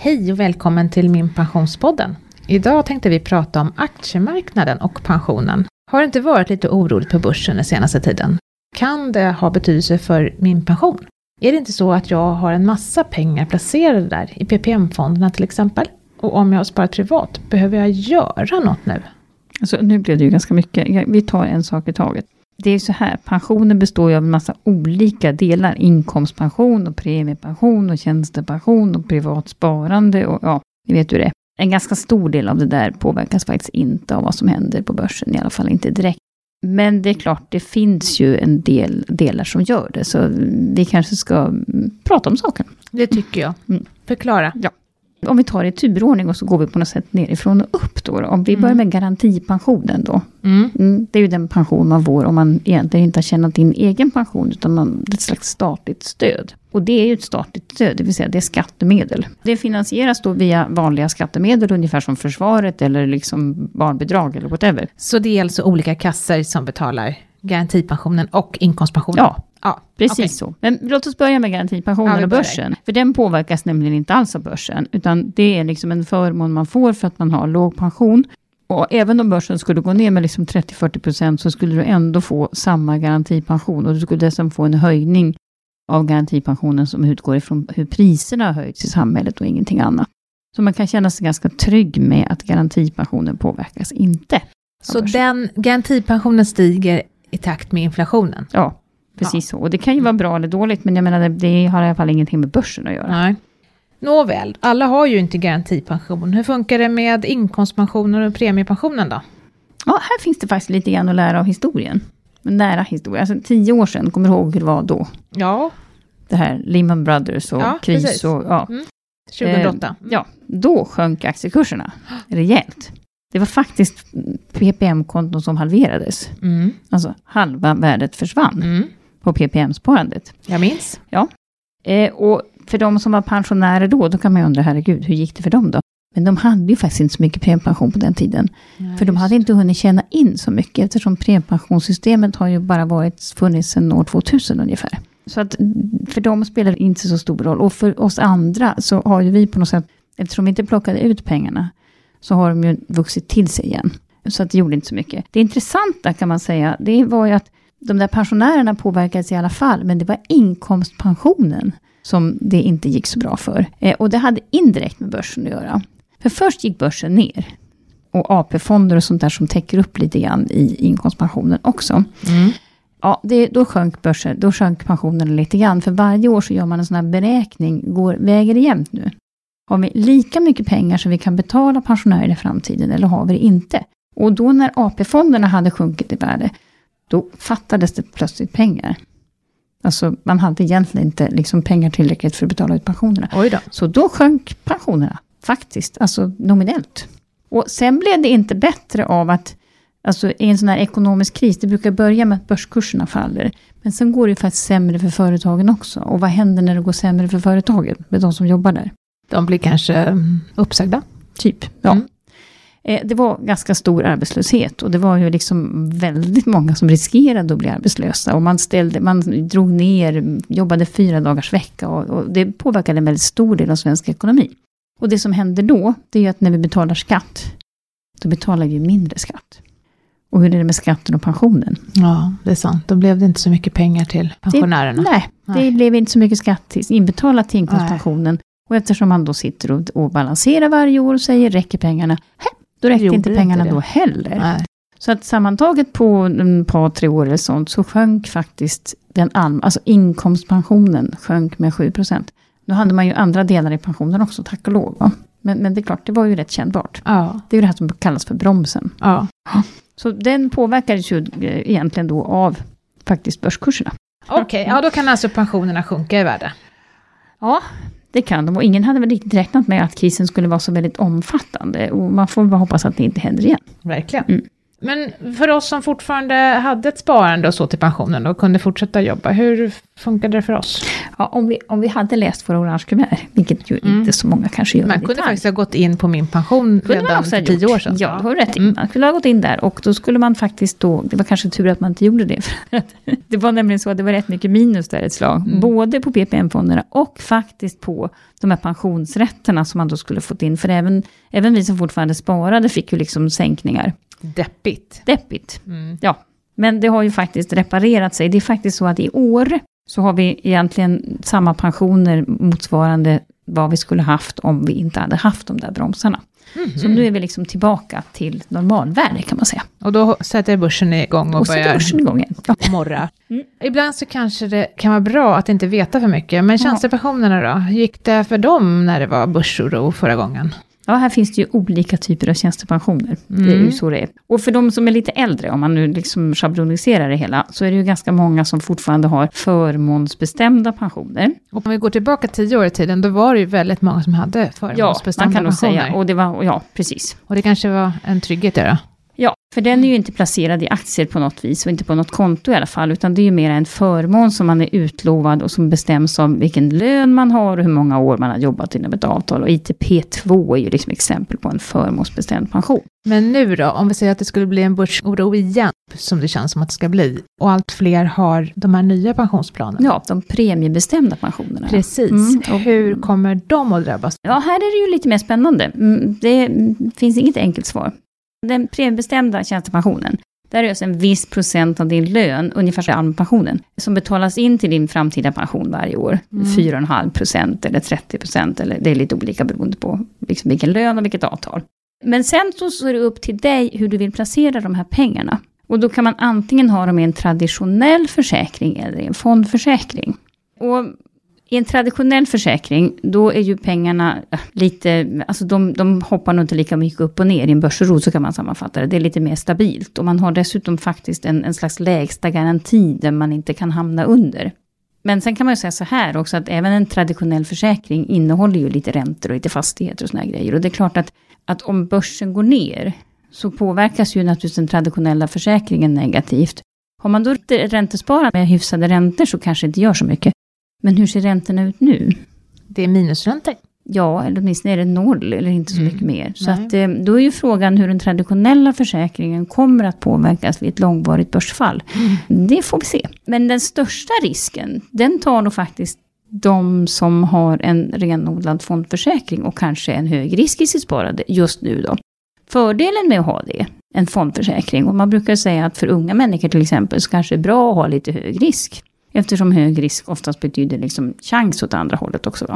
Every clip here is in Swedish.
Hej och välkommen till Min Pensionspodden. Idag tänkte vi prata om aktiemarknaden och pensionen. Har det inte varit lite oroligt på börsen den senaste tiden? Kan det ha betydelse för min pension? Är det inte så att jag har en massa pengar placerade där, i PPM-fonderna till exempel? Och om jag har sparat privat, behöver jag göra något nu? Alltså, nu blev det ju ganska mycket. Vi tar en sak i taget. Det är så här, pensionen består ju av en massa olika delar. Inkomstpension och premiepension och tjänstepension och privat sparande och ja, ni vet hur det är. En ganska stor del av det där påverkas faktiskt inte av vad som händer på börsen, i alla fall inte direkt. Men det är klart, det finns ju en del delar som gör det, så vi kanske ska prata om saken. Det tycker jag. Mm. Förklara. Ja. Om vi tar det i turordning och så går vi på något sätt nerifrån och upp då. då. Om vi börjar med garantipensionen då. Mm. Mm, det är ju den pension man får om man egentligen inte har tjänat in egen pension, utan man, det är ett slags statligt stöd. Och det är ju ett statligt stöd, det vill säga det är skattemedel. Det finansieras då via vanliga skattemedel, ungefär som försvaret eller liksom barnbidrag eller whatever. Så det är alltså olika kassor som betalar garantipensionen och inkomstpensionen? Ja, ja Precis okej. så. Men låt oss börja med garantipensionen Ja, och börsen. För den påverkas nämligen inte alls av börsen, utan det är liksom en förmån man får för att man har låg pension. Och även om börsen skulle gå ner med liksom 30-40% så skulle du ändå få samma garantipension. Och du skulle dessutom få en höjning av garantipensionen som utgår ifrån hur priserna har höjts i samhället och ingenting annat. Så man kan känna sig ganska trygg med att garantipensionen påverkas inte. Så den garantipensionen stiger i takt med inflationen? Ja, precis så. Och det kan ju vara bra eller dåligt, men jag menar det, det har i alla fall ingenting med börsen att göra. Nej. Nåväl, alla har ju inte garantipension. Hur funkar det med inkomstpensioner och premiepensionen då? Ja, här finns det faktiskt lite grann att lära av historien. Men nära historia. Alltså tio år sedan, kommer du ihåg hur det var då? Ja, Det här Lehman Brothers och Ja, kris precis. och ja. 2008. Eh, ja, då sjönk aktiekurserna rejält. Det var faktiskt PPM-konton som halverades. Mm. Alltså halva värdet försvann Mm. på PPM-sparandet. Jag minns. Eh, och för de som var pensionärer då, då kan man ju undra, herregud, hur gick det för dem då? Men de hade ju faktiskt inte så mycket premiepension på den tiden. För de hade inte hunnit tjäna in så mycket, eftersom premiepensionssystemet har ju bara varit funnits sedan år 2000 ungefär. Så att för dem spelar det inte så stor roll. Och för oss andra så har ju vi på något sätt, eftersom vi inte plockade ut pengarna, så har de ju vuxit till sig igen. Så att det gjorde inte så mycket. Det intressanta kan man säga, det var ju att de där pensionärerna påverkades i alla fall, men det var inkomstpensionen som det inte gick så bra för. Eh, och det hade indirekt med börsen att göra. För först gick börsen ner. Och AP-fonder och sånt där som täcker upp lite grann i inkomstpensionen också. Mm. Ja, det, då sjönk börsen, då sjönk pensionerna lite grann. För varje år så gör man en sån här beräkning, går, väger det jämnt nu? Har vi lika mycket pengar som vi kan betala pensionärer i framtiden, eller har vi det inte? Och då när AP-fonderna hade sjunkit i värde, då fattades det plötsligt pengar. Alltså, man hade egentligen inte liksom pengar tillräckligt för att betala ut pensionerna. Oj då. Så då sjönk pensionerna, faktiskt, alltså nominellt. Och sen blev det inte bättre av att, alltså i en sån här ekonomisk kris, det brukar börja med att börskurserna faller. Men sen går det faktiskt sämre för företagen också. Och vad händer när det går sämre för företagen, med de som jobbar där? De blir kanske mm, uppsagda. Typ. Ja. Mm. Eh, Det var ganska stor arbetslöshet och det var ju liksom väldigt många som riskerade att bli arbetslösa. Och man, ställde, man drog ner, jobbade fyra dagars vecka och, och det påverkade en väldigt stor del av svensk ekonomi. Och det som händer då, det är ju att när vi betalar skatt, då betalar vi mindre skatt. Och hur är det med skatten och pensionen? Ja, det är sant. Då blev det inte så mycket pengar till pensionärerna. Nej, det Nej. blev inte så mycket skatt inbetalat till inkomstpensionen. Och eftersom man då sitter och, och balanserar varje år och säger, räcker pengarna? Hä, då räckte Gjorde inte pengarna inte då heller. Nej. Så att sammantaget på ett par, tre år eller sånt, så sjönk faktiskt den alltså inkomstpensionen sjönk med 7% Nu hade man ju andra delar i pensionen också, tack och lov. Va? Men, men det är klart, det var ju rätt kännbart. Ja, Det är ju det här som kallas för bromsen. ja. Så den påverkades ju eh, egentligen då av faktiskt börskurserna. Okej, ja då kan alltså pensionerna sjunka i värde. Ja, det kan de. Och ingen hade väl riktigt räknat med att krisen skulle vara så väldigt omfattande. Och man får bara hoppas att det inte händer igen. Verkligen. Mm. Men för oss som fortfarande hade ett sparande och så till pensionen och kunde fortsätta jobba, hur funkade det för oss? Ja, om, vi, om vi hade läst våra orange kuvert, vilket ju mm. inte så många kanske gör Man kunde faktiskt ha gått in på min pension redan för tio år sedan. Ja, du har rätt. Mm. Man skulle ha gått in där och då skulle man faktiskt då, det var kanske tur att man inte gjorde det, för att det var nämligen så att det var rätt mycket minus där ett slag, mm. både på PPM-fonderna och faktiskt på de här pensionsrätterna som man då skulle fått in, för även, även vi som fortfarande sparade fick ju liksom sänkningar. Deppigt. Deppigt, mm. ja. Men det har ju faktiskt reparerat sig. Det är faktiskt så att i år så har vi egentligen samma pensioner motsvarande vad vi skulle haft om vi inte hade haft de där bromsarna. Mm -hmm. Så nu är vi liksom tillbaka till normalvärde kan man säga. Och då sätter börsen igång och, och börjar börsen igång igen. Ja. morra. Mm. Ibland så kanske det kan vara bra att inte veta för mycket. Men tjänstepensionerna då? Gick det för dem när det var börsoro förra gången? Ja, här finns det ju olika typer av tjänstepensioner. Mm. Det är ju så det är. Och för de som är lite äldre, om man nu liksom schabloniserar det hela, så är det ju ganska många som fortfarande har förmånsbestämda pensioner. Och om vi går tillbaka tio år i tiden, då var det ju väldigt många som hade förmånsbestämda pensioner. Ja, man kan nog säga. Och det var, ja, precis. Och det kanske var en trygghet i det? För den är ju inte placerad i aktier på något vis, och inte på något konto i alla fall, utan det är ju mer en förmån som man är utlovad och som bestäms av vilken lön man har och hur många år man har jobbat inom ett avtal. Och ITP2 är ju liksom exempel på en förmånsbestämd pension. Men nu då, om vi säger att det skulle bli en börsoro igen, som det känns som att det ska bli, och allt fler har de här nya pensionsplanerna? Ja, de premiebestämda pensionerna. Precis. Mm. Och hur kommer de att drabbas? Ja, här är det ju lite mer spännande. Mm, det finns inget enkelt svar. Den premiebestämda tjänstepensionen, där är det alltså en viss procent av din lön, ungefär som allmänpensionen, som betalas in till din framtida pension varje år. Mm. 4,5 procent eller 30 procent, eller det är lite olika beroende på liksom vilken lön och vilket avtal. Men sen så är det upp till dig hur du vill placera de här pengarna. Och då kan man antingen ha dem i en traditionell försäkring eller i en fondförsäkring. Och i en traditionell försäkring, då är ju pengarna äh, lite, alltså de, de hoppar nog inte lika mycket upp och ner. I en börsrot, så kan man sammanfatta det. Det är lite mer stabilt. Och man har dessutom faktiskt en, en slags lägsta garanti där man inte kan hamna under. Men sen kan man ju säga så här också att även en traditionell försäkring innehåller ju lite räntor och lite fastigheter och såna här grejer. Och det är klart att, att om börsen går ner så påverkas ju naturligtvis den traditionella försäkringen negativt. Har man då räntesparat med hyfsade räntor så kanske det inte gör så mycket. Men hur ser räntorna ut nu? Det är minusräntor. Ja, eller åtminstone är det noll eller inte så mm. mycket mer. Så att, eh, då är ju frågan hur den traditionella försäkringen kommer att påverkas vid ett långvarigt börsfall. Mm. Det får vi se. Men den största risken, den tar nog faktiskt de som har en renodlad fondförsäkring och kanske en hög risk i sitt sparande just nu då. Fördelen med att ha det, en fondförsäkring, och man brukar säga att för unga människor till exempel så kanske det är bra att ha lite hög risk. Eftersom hög risk oftast betyder liksom chans åt andra hållet också. Då.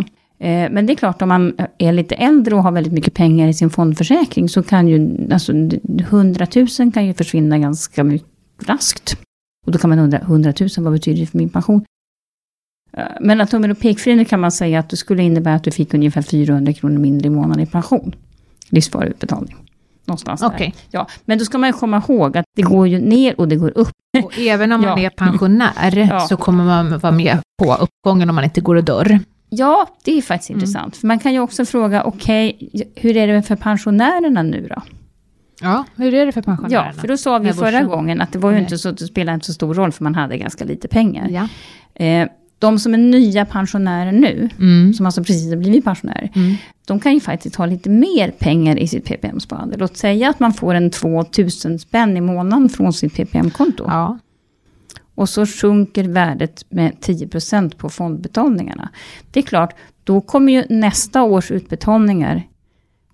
Eh, men det är klart, om man är lite äldre och har väldigt mycket pengar i sin fondförsäkring så kan ju, alltså 100 000 kan ju försvinna ganska mycket raskt. Och då kan man undra, 100 000, vad betyder det för min pension? Eh, men att tummen och pekfingret kan man säga att det skulle innebära att du fick ungefär 400 kronor mindre i månaden i pension. Livsvarig utbetalning. Någonstans okay. där. Ja, men då ska man komma ihåg att det går ju ner och det går upp. Och även om man ja. är pensionär ja. så kommer man vara med på uppgången om man inte går och dör. Ja, det är faktiskt mm. intressant. För man kan ju också fråga, okej, okay, hur är det för pensionärerna nu då? Ja, hur är det för pensionärerna? Ja, för då sa vi förra gången att det var ju inte så, det spelade inte så stor roll för man hade ganska lite pengar. Ja. Eh, de som är nya pensionärer nu, mm. som alltså precis har blivit pensionärer, mm. de kan ju faktiskt ha lite mer pengar i sitt PPM-sparande. Låt säga att man får en 2000 spänn i månaden från sitt PPM-konto. Ja. Och så sjunker värdet med 10% på fondbetalningarna. Det är klart, då kommer ju nästa års utbetalningar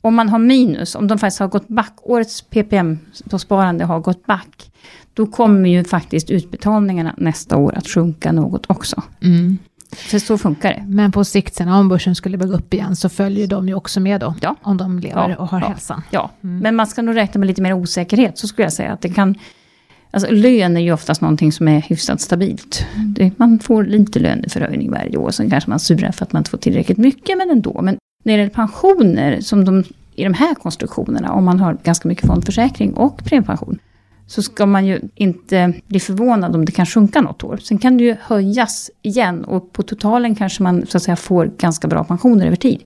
om man har minus, om de faktiskt har gått back, årets PPM-sparande har gått back, då kommer ju faktiskt utbetalningarna nästa år att sjunka något också. Mm. För så funkar det. Men på sikt sen, om börsen skulle gå upp igen, så följer de ju också med då. Ja. Om de lever ja, och har ja, hälsan. Ja, mm. men man ska nog räkna med lite mer osäkerhet, så skulle jag säga. Att det kan, alltså lön är ju oftast någonting som är hyfsat stabilt. Det, man får lite löneförhöjning varje år, sen kanske man surar för att man inte får tillräckligt mycket, men ändå. Men när det gäller pensioner, som de, i de här konstruktionerna, om man har ganska mycket fondförsäkring och premiepension, så ska man ju inte bli förvånad om det kan sjunka något år. Sen kan det ju höjas igen och på totalen kanske man så att säga får ganska bra pensioner över tid.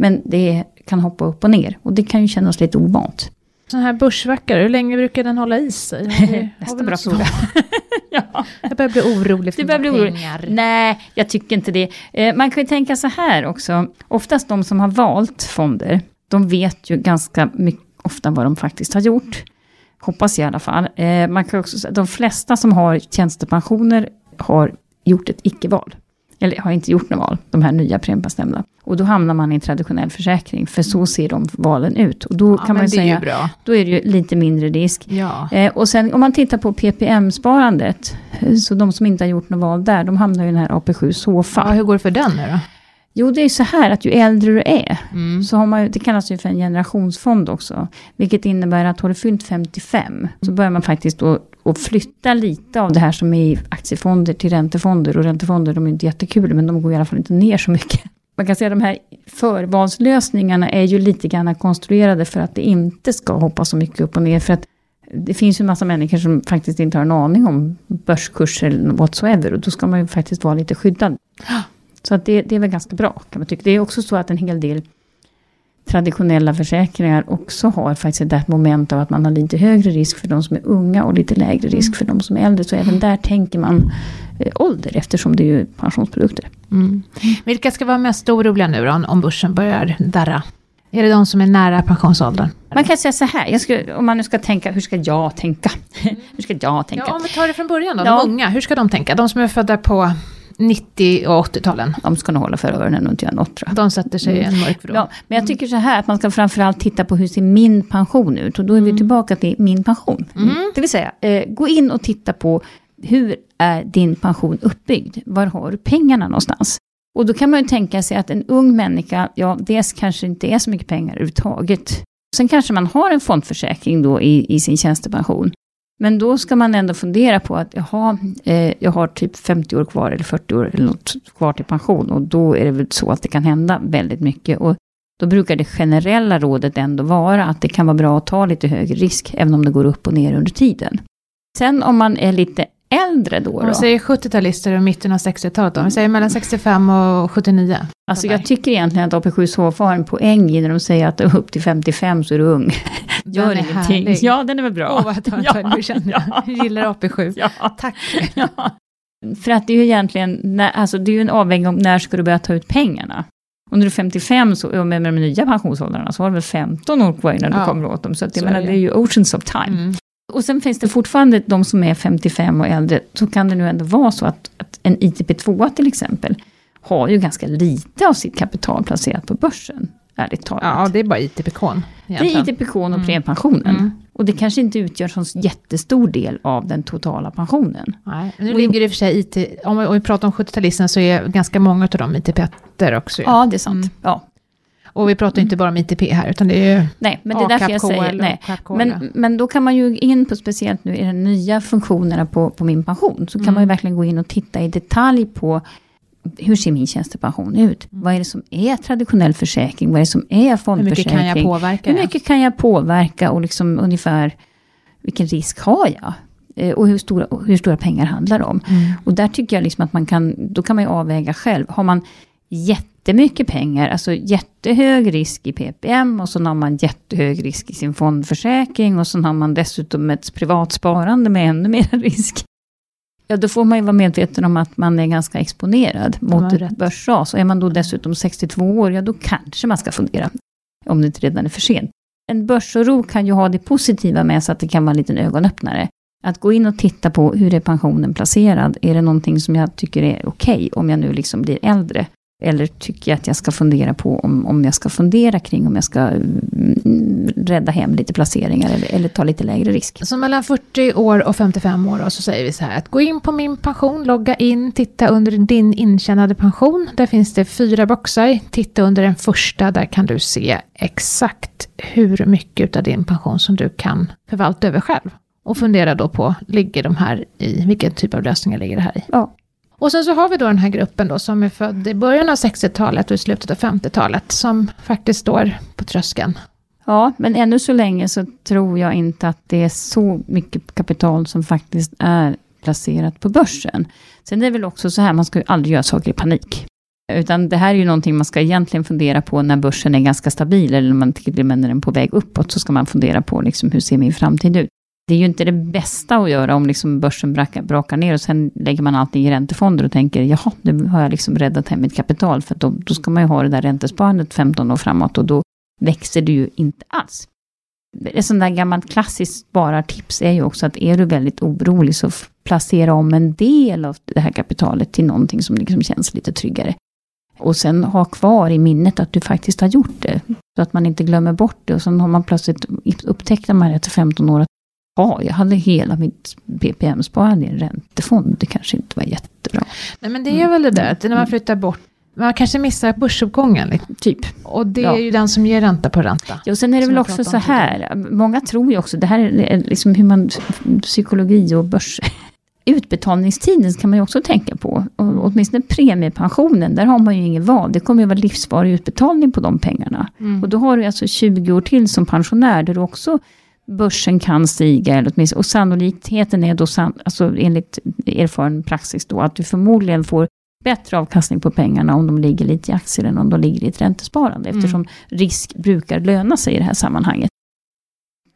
Men det kan hoppa upp och ner och det kan ju kännas lite ovant. Sån här börsvackare, hur länge brukar den hålla i sig? Nästa bra fråga. ja. Jag börjar bli orolig för du börjar bli orolig. pengar. Nej, jag tycker inte det. Eh, man kan ju tänka så här också. Oftast de som har valt fonder, de vet ju ganska mycket, ofta vad de faktiskt har gjort. Hoppas jag i alla fall. Eh, man kan också, de flesta som har tjänstepensioner har gjort ett icke-val. Eller har inte gjort något val, de här nya premiepensionsnämnderna. Och då hamnar man i en traditionell försäkring, för så ser de valen ut. Och då Ja, kan man ju säga, då är det ju lite mindre risk. Ja. Eh, och sen om man tittar på PPM-sparandet, eh, så de som inte har gjort något val där, de hamnar ju i den här AP7 SOFA. ja, hur går det för den nu då? Jo, det är så här att ju äldre du är, Mm. så har man det kallas ju för en generationsfond också. Vilket innebär att har du fyllt 55, så börjar man faktiskt då att flytta lite av det här som är i aktiefonder till räntefonder. Och räntefonder, de är inte jättekul, men de går i alla fall inte ner så mycket. Man kan säga att de här förvalslösningarna är ju lite grann konstruerade för att det inte ska hoppa så mycket upp och ner. För att det finns ju en massa människor som faktiskt inte har en aning om börskurser eller whatsoever. Och då ska man ju faktiskt vara lite skyddad. Så att det, det är väl ganska bra kan man tycka. Det är också så att en hel del traditionella försäkringar också har faktiskt ett moment av att man har lite högre risk för de som är unga och lite lägre risk för de som är äldre. Så även där tänker man eh, ålder eftersom det är ju pensionsprodukter. Mm. Vilka ska vara mest oroliga nu då, om- börsen börjar darra? Är det de som är nära pensionsåldern? Man kan säga så här, ska, om man nu ska tänka, hur ska jag tänka? hur ska jag tänka? Ja, om vi tar det från början då, Ja. de unga, hur ska de tänka? De som är födda på 90 och 80-talen, De ska nog hålla för öronen och inte göra något tror jag. de sätter sig i en mörk vrå. Ja, men jag tycker så här att man ska framförallt titta på hur ser min pension ut. Och då är vi tillbaka till min pension. Det vill säga, eh, gå in och titta på hur är din pension uppbyggd? Var har du pengarna någonstans? Och då kan man ju tänka sig att en ung människa, ja, dels kanske inte är så mycket pengar överhuvudtaget. Sen kanske man har en fondförsäkring då i, i sin tjänstepension. Men då ska man ändå fundera på att jaha, eh, jag har typ 50 år kvar eller 40 år eller något kvar till pension. Och då är det väl så att det kan hända väldigt mycket. Och då brukar det generella rådet ändå vara att det kan vara bra att ta lite högre risk, även om det går upp och ner under tiden. Sen om man är lite äldre då. Om vi säger 70-talister och mitten av 60-talet då, om vi säger mellan 65 och 79. Alltså jag tycker egentligen att AP7 Sofa har en poäng i när de säger att upp till 55 så är du ung. Gör Den ingenting. härlig. Ja, den är väl bra. Åh, vad skönt, nu känner jag. ja, Jag gillar AP7. ja, Tack. ja. För att det är ju egentligen, när, alltså det är ju en avvägning om när ska du börja ta ut pengarna. Om du är 55 så, och med, med de nya pensionsåldrarna så har du väl 15 år kvar innan Ja, du kommer åt dem. Så att jag menar, det. det är ju oceans of time. Mm. Och sen finns det fortfarande de som är 55 och äldre, så kan det nu ändå vara så att, att en ITP2 till exempel, har ju ganska lite av sitt kapital placerat på börsen, ärligt talat. Ja, det är bara ITPK. det är ITPK och premiepensionen. Mm. Och det kanske inte utgör en jättestor del av den totala pensionen. Nej, nu ligger det i och för sig IT, om vi, om vi pratar om 70-talisterna så är ganska många av dem ITP också. ju. Ja, det är sant. Mm. Ja. Och vi pratar inte bara om ITP här, utan det är ju Nej, men det är därför jag säger nej. Men, men då kan man ju in på, speciellt nu i de nya funktionerna på, på min pension, så kan Mm. man ju verkligen gå in och titta i detalj på hur ser min tjänstepension ut? Vad är det som är traditionell försäkring? Vad är det som är Mm. hur fondförsäkring? mycket kan jag påverka? Hur mycket kan jag påverka och liksom ungefär vilken risk har jag? Eh, Och hur stora, hur stora pengar handlar det om? Mm. Och där tycker jag liksom att man kan, då kan man ju avväga själv. Har man jättemycket pengar, alltså jättehög risk i PPM och så har man jättehög risk i sin fondförsäkring och så har man dessutom ett privat sparande med ännu mer risk. Ja, då får man ju vara medveten om att man är ganska exponerad mot rätt. ett börsras. Och är man då dessutom 62 år, ja då kanske man ska fundera. Om det inte redan är för sent. En börsoro kan ju ha det positiva med sig att det kan vara en liten ögonöppnare. Att gå in och titta på hur är pensionen placerad. Är det någonting som jag tycker är okej om jag nu liksom blir äldre? Eller tycker jag att jag ska fundera på om, om jag ska fundera kring om jag ska mm, rädda hem lite placeringar eller, eller ta lite lägre risk. Så mellan 40 år och 55 år då, så säger vi så här att gå in på min pension, logga in, titta under din intjänade pension. Där finns det fyra boxar. Titta under den första, där kan du se exakt hur mycket av din pension som du kan förvalta över själv. Och fundera då på, ligger de här i, vilken typ av lösningar ligger det här i? Ja. Och sen så har vi då den här gruppen då som är född i början av 60-talet och i slutet av 50-talet som faktiskt står på tröskeln. Ja, men ännu så länge så tror jag inte att det är så mycket kapital som faktiskt är placerat på börsen. Sen är det väl också så här, man ska ju aldrig göra saker i panik. Utan det här är ju någonting man ska egentligen fundera på när börsen är ganska stabil, eller när man till och med när den är på väg uppåt, så ska man fundera på liksom, hur ser min framtid ut. Det är ju inte det bästa att göra om liksom börsen brakar, brakar ner och sen lägger man allting i räntefonder och tänker, jaha, nu har jag liksom räddat hem mitt kapital, för då, då ska man ju ha det där räntesparandet 15 år framåt och då växer det ju inte alls. Ett sånt där gammalt klassiskt sparartips är ju också att är du väldigt orolig så placera om en del av det här kapitalet till någonting som liksom känns lite tryggare. Och sen ha kvar i minnet att du faktiskt har gjort det. Så att man inte glömmer bort det. Och sen har man plötsligt upptäckt när man är 15 år att ja, jag hade hela mitt PPM-sparande i en räntefond. Det kanske inte var jättebra. Nej, men det är väl det där, att när man flyttar bort man kanske missar börsuppgången. Liksom. Typ. Och det ja. är ju den som ger ränta på ränta. Ja, och sen är det väl också så här, många tror ju också, det här är liksom hur man, psykologi och börs, utbetalningstiden kan man ju också tänka på. Och åtminstone premiepensionen, där har man ju inget val. Det kommer ju vara livsvarig utbetalning på de pengarna. Mm. Och då har du alltså 20 år till som pensionär, där du också börsen kan stiga, eller åtminstone, och sannolikheten är då, alltså enligt erfaren praxis då, att du förmodligen får bättre avkastning på pengarna om de ligger lite i aktier än om de ligger i ett räntesparande, mm. eftersom risk brukar löna sig i det här sammanhanget.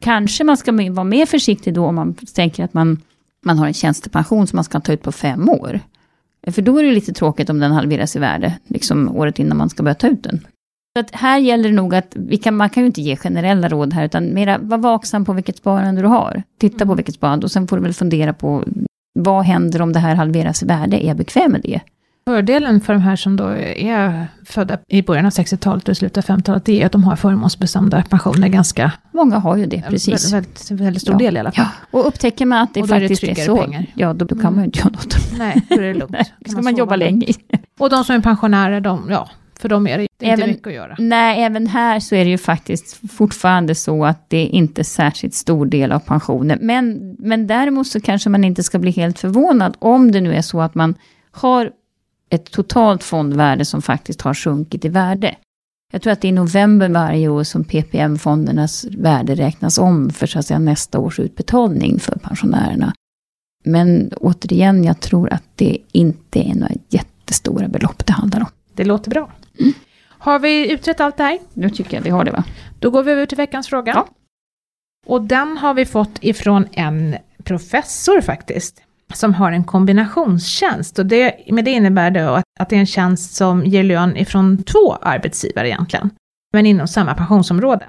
Kanske man ska vara mer försiktig då om man tänker att man, man har en tjänstepension som man ska ta ut på fem år. För då är det lite tråkigt om den halveras i värde, liksom året innan man ska börja ta ut den. Så att här gäller det nog att, vi kan, man kan ju inte ge generella råd här, utan mera var vaksam på vilket sparande du har. Titta på mm. vilket sparande och sen får du väl fundera på, vad händer om det här halveras i värde? Är jag bekväm med det? Fördelen för de här som då är födda i början av 60-talet och slutet av 50-talet, det är att de har förmånsbestämda pensioner ganska... Många har ju det, precis. Väldigt, väldigt stor ja. del i alla fall. Ja. Och upptäcker man att det faktiskt är, det är så, pengar. ja då, då kan mm. man ju inte göra något. Nej, då är det lugnt. Ska man, man jobba länge. Och de som är pensionärer, de, ja, för dem är det inte även, mycket att göra. Nej, även här så är det ju faktiskt fortfarande så att det är inte särskilt stor del av pensionen. Men, men däremot så kanske man inte ska bli helt förvånad om det nu är så att man har ett totalt fondvärde som faktiskt har sjunkit i värde. Jag tror att det är i november varje år som PPM-fondernas värde räknas om för så att säga, nästa års utbetalning för pensionärerna. Men återigen, jag tror att det inte är några jättestora belopp det handlar om. Det låter bra. Mm. Har vi utrett allt det här? Nu tycker jag vi har det va? Då går vi över till veckans fråga. Ja. Och den har vi fått ifrån en professor faktiskt som har en kombinationstjänst. Och det, men det innebär då att, att det är en tjänst som ger lön ifrån två arbetsgivare egentligen, men inom samma pensionsområde.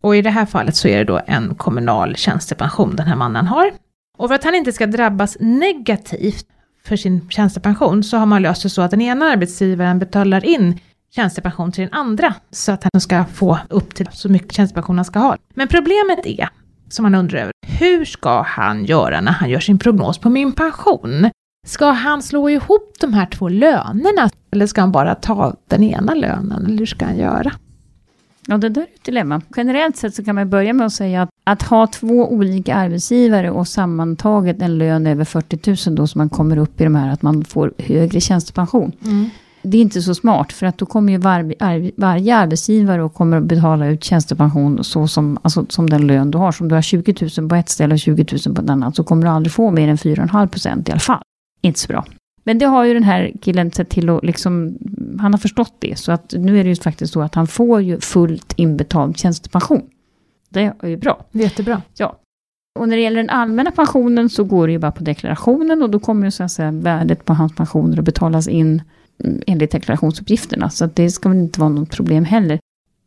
Och i det här fallet så är det då en kommunal tjänstepension den här mannen har. Och för att han inte ska drabbas negativt för sin tjänstepension så har man löst det så att den ena arbetsgivaren betalar in tjänstepension till den andra så att han ska få upp till så mycket tjänstepension han ska ha. Men problemet är som han undrar över. Hur ska han göra när han gör sin prognos på min pension? Ska han slå ihop de här två lönerna eller ska han bara ta den ena lönen? Eller hur ska han göra? Ja, det där är ett dilemma. Generellt sett så kan man börja med att säga att, att ha två olika arbetsgivare och sammantaget en lön över 40 000 då, så man kommer upp i de här att man får högre tjänstepension. Mm det är inte så smart, för att då kommer ju var, ar, varje arbetsgivare och kommer att betala ut tjänstepension så som, alltså, som den lön du har. Så om du har 20 000 på ett ställe och 20 000 på ett annat, så kommer du aldrig få mer än 4,5 procent i alla fall. Inte så bra. Men det har ju den här killen sett till att liksom, han har förstått det. Så att nu är det ju faktiskt så att han får ju fullt inbetald tjänstepension. Det är ju bra. Det är jättebra. Ja. Och när det gäller den allmänna pensionen så går det ju bara på deklarationen och då kommer ju så att säga värdet på hans pensioner att betalas in enligt deklarationsuppgifterna. Så det ska väl inte vara något problem heller.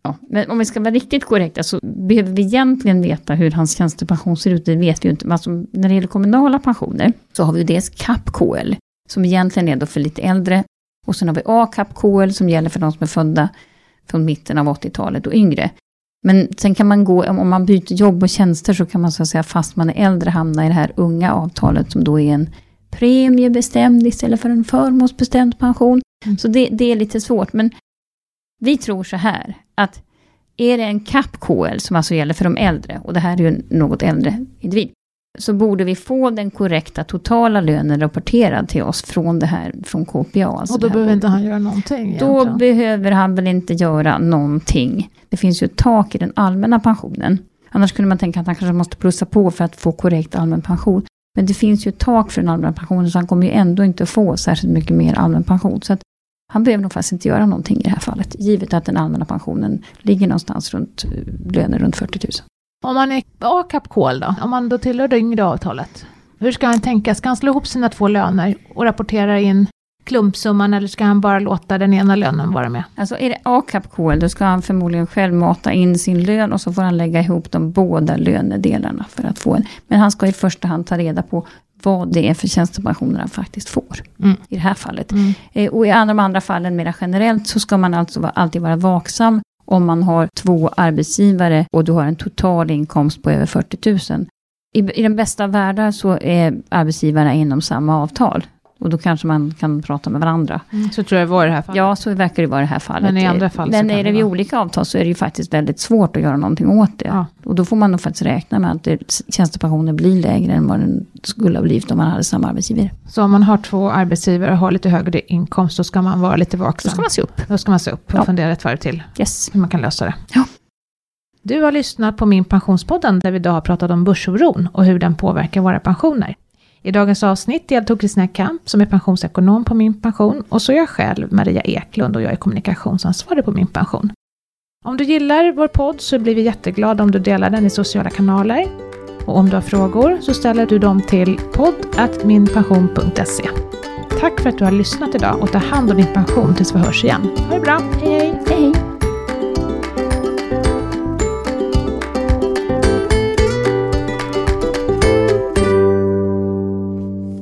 Ja, men om vi ska vara riktigt korrekta så behöver vi egentligen veta hur hans tjänstepension ser ut. Det vet vi ju inte. Men alltså, när det gäller kommunala pensioner så har vi dels CAP-KL som egentligen är då för lite äldre. Och sen har vi A-CAP-KL som gäller för de som är födda från mitten av 80-talet och yngre. Men sen kan man gå, om man byter jobb och tjänster så kan man så att säga fast man är äldre hamna i det här unga avtalet som då är en premiebestämd istället för en förmånsbestämd pension. Mm. Så det, det, är lite svårt, men vi tror så här, att är det en CAP-KL, som alltså gäller för de äldre, och det här är ju en något äldre individ, så borde vi få den korrekta totala lönen rapporterad till oss från det här, från KPA. Alltså och då behöver inte han göra någonting? Egentligen. Då behöver han väl inte göra någonting. Det finns ju ett tak i den allmänna pensionen. Annars kunde man tänka att han kanske måste plussa på för att få korrekt allmän pension. Men det finns ju ett tak för den allmänna pensionen, så han kommer ju ändå inte få särskilt mycket mer allmän pension. Så att Han behöver nog faktiskt inte göra någonting i det här fallet, givet att den allmänna pensionen ligger någonstans runt eh, löner runt 40 000. Om man är A-cap kol då, om man då tillhör det yngre avtalet, hur ska han tänka? Ska han slå ihop sina två löner och rapportera in klumpsumman eller ska han bara låta den ena lönen vara med? Alltså är det A-cap KL då ska han förmodligen själv mata in sin lön och så får han lägga ihop de båda lönedelarna för att få en. Men han ska i första hand ta reda på vad det är för tjänstepensioner han faktiskt får. Mm. I det här fallet. Mm. Eh, och i de andra fallen mer generellt så ska man alltså alltid vara vaksam om man har två arbetsgivare och du har en total inkomst på över 40 000. I, i den bästa världen så är arbetsgivarna inom samma avtal. Och då kanske man kan prata med varandra. Mm, så tror jag det var i det här fallet. Ja, så verkar det vara i det här fallet. Men i andra fall Men är det vid olika avtal så är det ju faktiskt väldigt svårt att göra någonting åt det. Ja. Och då får man nog faktiskt räkna med att det, tjänstepensionen blir lägre än vad den skulle ha blivit om man hade samma arbetsgivare. Så om man har två arbetsgivare och har lite högre inkomst, då ska man vara lite vaksam? Då ska man se upp. Då ska man se upp och ja. fundera ett varv till. Yes. Hur man kan lösa det. Ja. Du har lyssnat på min pensionspodden där vi idag har pratat om börsoron och hur den påverkar våra pensioner. I dagens avsnitt deltog Kristina Kamp som är pensionsekonom på Min Pension och så jag själv, Maria Eklund, och jag är kommunikationsansvarig på Min Pension. Om du gillar vår podd så blir vi jätteglada om du delar den i sociala kanaler. Och om du har frågor så ställer du dem till podd.minpension.se. Tack för att du har lyssnat idag och ta hand om din pension tills vi hörs igen. Ha det bra, hej hej! hej.